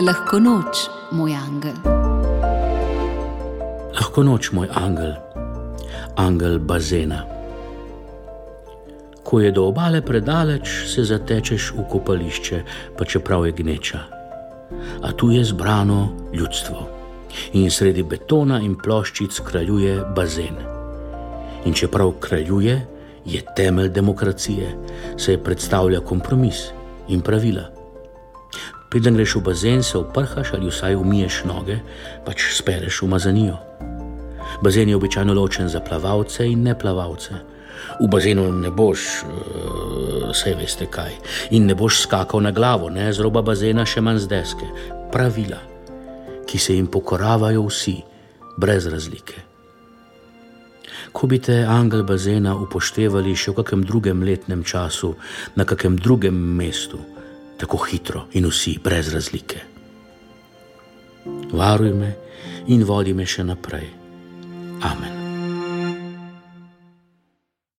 Lahko noč, moj angel. Lahko noč, moj angel, angel bazena. Ko je do obale predaleč, se zatečeš v kopališče, pa čeprav je gneča. A tu je zbrano ljudstvo in sredi betona in ploščic kraljuje bazen. In čeprav kraljuje, je temelj demokracije, se predstavlja kompromis in pravila. Preden greš v bazen, se oprhaš ali vsaj umiješ noge, pač spereš umazanijo. Bazen je običajno ločen za plavalce in neplavalce. V bazenu ne boš, vse veste kaj, in ne boš skakal na glavo, ne z roba bazena, še manj z deske. Pravila, ki se jim pokoravajo vsi, brez razlike. Ko bi te angel bazena upoštevali še v kakem drugem letnem času, na kakem drugem mestu, tako hitro in vsi, brez razlike. Varuj me in vodi me še naprej. Amen.